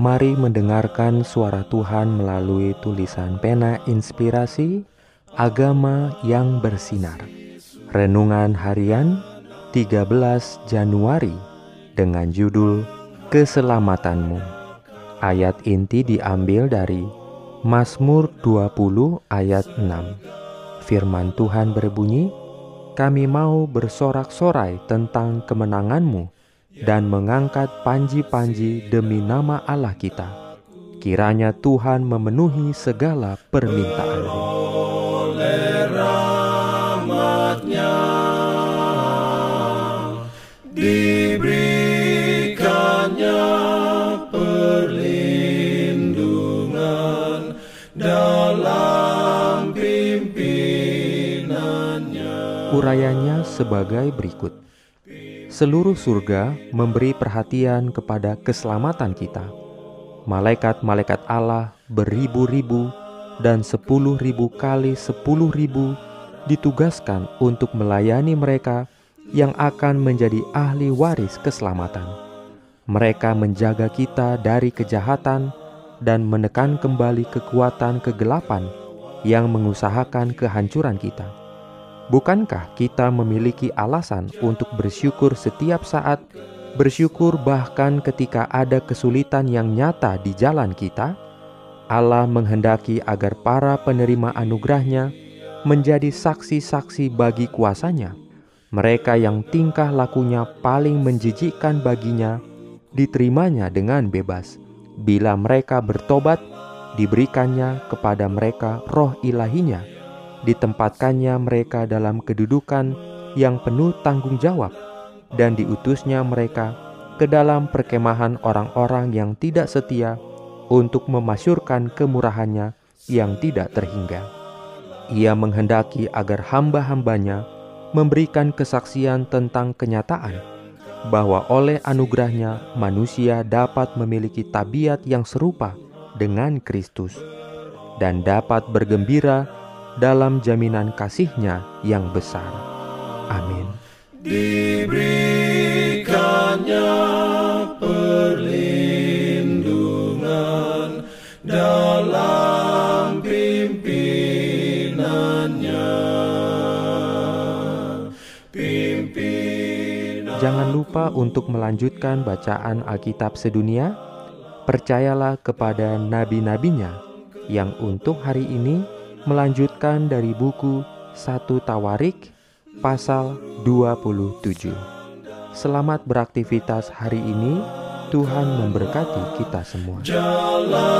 Mari mendengarkan suara Tuhan melalui tulisan pena inspirasi agama yang bersinar. Renungan harian 13 Januari dengan judul Keselamatanmu. Ayat inti diambil dari Mazmur 20 ayat 6. Firman Tuhan berbunyi, "Kami mau bersorak-sorai tentang kemenanganmu dan mengangkat panji-panji demi nama Allah kita. Kiranya Tuhan memenuhi segala permintaan. Oleh rahmatnya diberikannya perlindungan dalam pimpinannya. Urayanya sebagai berikut seluruh surga memberi perhatian kepada keselamatan kita. Malaikat-malaikat Allah beribu-ribu dan sepuluh ribu kali sepuluh ribu ditugaskan untuk melayani mereka yang akan menjadi ahli waris keselamatan. Mereka menjaga kita dari kejahatan dan menekan kembali kekuatan kegelapan yang mengusahakan kehancuran kita. Bukankah kita memiliki alasan untuk bersyukur setiap saat, bersyukur bahkan ketika ada kesulitan yang nyata di jalan kita? Allah menghendaki agar para penerima anugerahnya menjadi saksi-saksi bagi kuasanya. Mereka yang tingkah lakunya paling menjijikkan baginya, diterimanya dengan bebas. Bila mereka bertobat, diberikannya kepada mereka roh ilahinya ditempatkannya mereka dalam kedudukan yang penuh tanggung jawab, dan diutusnya mereka ke dalam perkemahan orang-orang yang tidak setia untuk memasyurkan kemurahannya yang tidak terhingga. Ia menghendaki agar hamba-hambanya memberikan kesaksian tentang kenyataan bahwa oleh anugerahnya manusia dapat memiliki tabiat yang serupa dengan Kristus dan dapat bergembira dalam jaminan kasihnya yang besar. Amin. Diberikannya perlindungan dalam pimpinannya. Pimpinan Jangan lupa untuk melanjutkan bacaan Alkitab sedunia. Percayalah kepada nabi-nabinya yang untuk hari ini melanjutkan dari buku 1 Tawarik pasal 27. Selamat beraktivitas hari ini. Tuhan memberkati kita semua. Jalan.